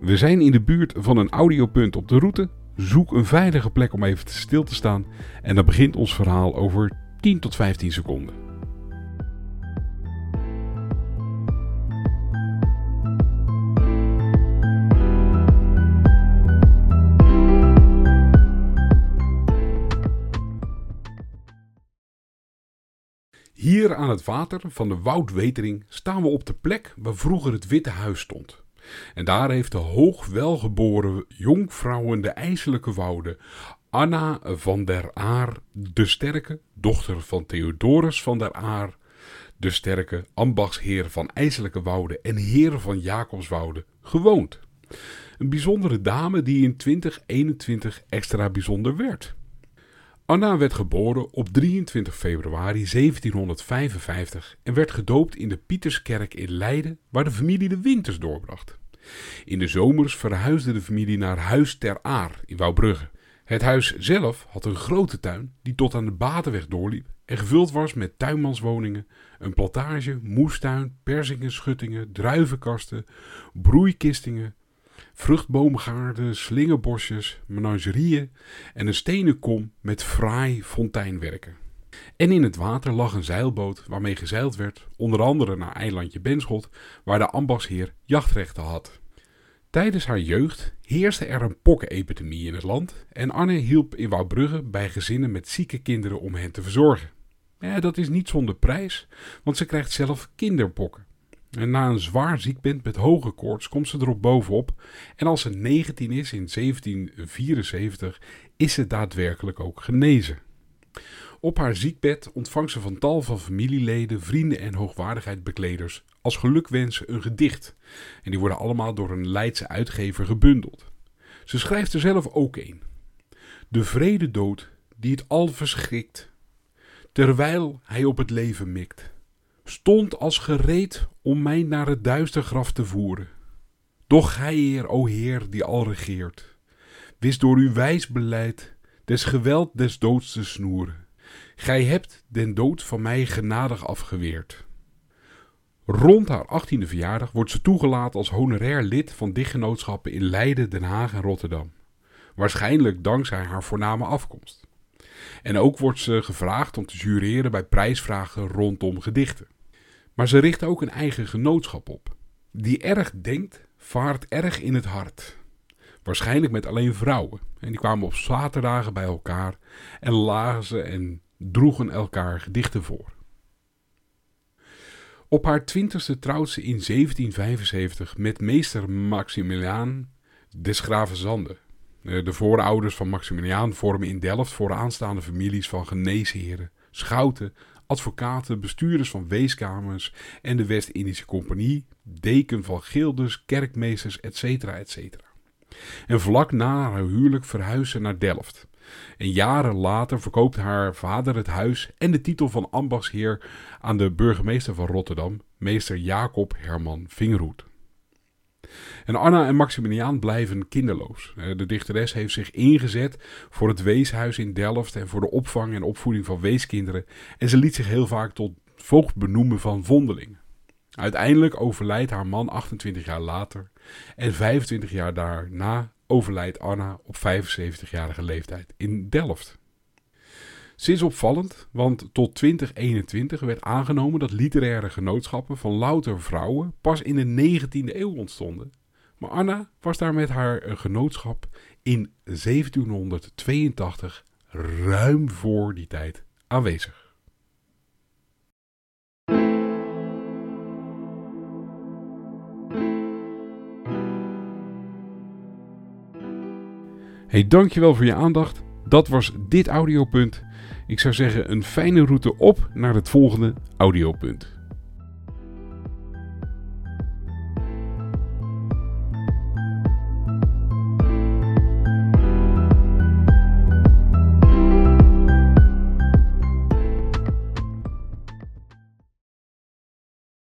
We zijn in de buurt van een audiopunt op de route. Zoek een veilige plek om even stil te staan. En dan begint ons verhaal over 10 tot 15 seconden. Hier aan het water van de Woudwetering staan we op de plek waar vroeger het Witte Huis stond. En daar heeft de hoogwelgeboren jonkvrouwen de ijselijke woude Anna van der Aar de Sterke, dochter van Theodorus van der Aar, de Sterke, ambachtsheer van IJselijke Woude en heer van Jacobswoude, gewoond. Een bijzondere dame die in 2021 extra bijzonder werd. Anna werd geboren op 23 februari 1755 en werd gedoopt in de Pieterskerk in Leiden, waar de familie de winters doorbracht. In de zomers verhuisde de familie naar Huis ter Aar in Wouwbrugge. Het huis zelf had een grote tuin die tot aan de Batenweg doorliep en gevuld was met tuinmanswoningen, een plantage, moestuin, persingen, schuttingen, druivenkasten, broeikistingen, vruchtboomgaarden, slingerbosjes, menagerieën en een stenen kom met fraai fonteinwerken. En in het water lag een zeilboot waarmee gezeild werd, onder andere naar eilandje Benschot, waar de ambachtsheer jachtrechten had. Tijdens haar jeugd heerste er een pokkenepidemie in het land en Anne hielp in Wouwbrugge bij gezinnen met zieke kinderen om hen te verzorgen. Ja, dat is niet zonder prijs, want ze krijgt zelf kinderpokken. En na een zwaar ziekbed met hoge koorts komt ze erop bovenop. En als ze 19 is in 1774, is ze daadwerkelijk ook genezen. Op haar ziekbed ontvangt ze van tal van familieleden, vrienden en hoogwaardigheidsbekleders als gelukwensen een gedicht. En die worden allemaal door een Leidse uitgever gebundeld. Ze schrijft er zelf ook een. De vrede dood die het al verschrikt, terwijl hij op het leven mikt stond als gereed om mij naar het duister graf te voeren. Doch gij, Heer, o Heer, die al regeert, wist door uw wijs beleid des geweld des doods te snoeren. Gij hebt den dood van mij genadig afgeweerd. Rond haar achttiende verjaardag wordt ze toegelaten als honorair lid van dichtgenootschappen in Leiden, Den Haag en Rotterdam. Waarschijnlijk dankzij haar voorname afkomst. En ook wordt ze gevraagd om te jureren bij prijsvragen rondom gedichten. Maar ze richt ook een eigen genootschap op. Die erg denkt, vaart erg in het hart. Waarschijnlijk met alleen vrouwen. En die kwamen op zaterdagen bij elkaar en lazen en droegen elkaar gedichten voor. Op haar twintigste trouwt ze in 1775 met meester Maximiliaan des Graven Zande. Eh, de voorouders van Maximiliaan vormen in Delft vooraanstaande families van geneesheren, schouten, advocaten, bestuurders van weeskamers en de West-Indische Compagnie, deken van gildes, kerkmeesters, etc. etc. En vlak na haar huwelijk verhuisde ze naar Delft. En jaren later verkoopt haar vader het huis en de titel van ambachtsheer aan de burgemeester van Rotterdam, meester Jacob Herman Vingerhoed. En Anna en Maximiliaan blijven kinderloos. De dichteres heeft zich ingezet voor het weeshuis in Delft en voor de opvang en opvoeding van weeskinderen. En ze liet zich heel vaak tot voogd benoemen van vondelingen. Uiteindelijk overlijdt haar man 28 jaar later en 25 jaar daarna overlijdt Anna op 75-jarige leeftijd in Delft. Is opvallend, want tot 2021 werd aangenomen dat literaire genootschappen van louter vrouwen pas in de 19e eeuw ontstonden. Maar Anna was daar met haar genootschap in 1782 ruim voor die tijd aanwezig. Hey, dankjewel voor je aandacht. Dat was dit audiopunt. Ik zou zeggen een fijne route op naar het volgende audiopunt.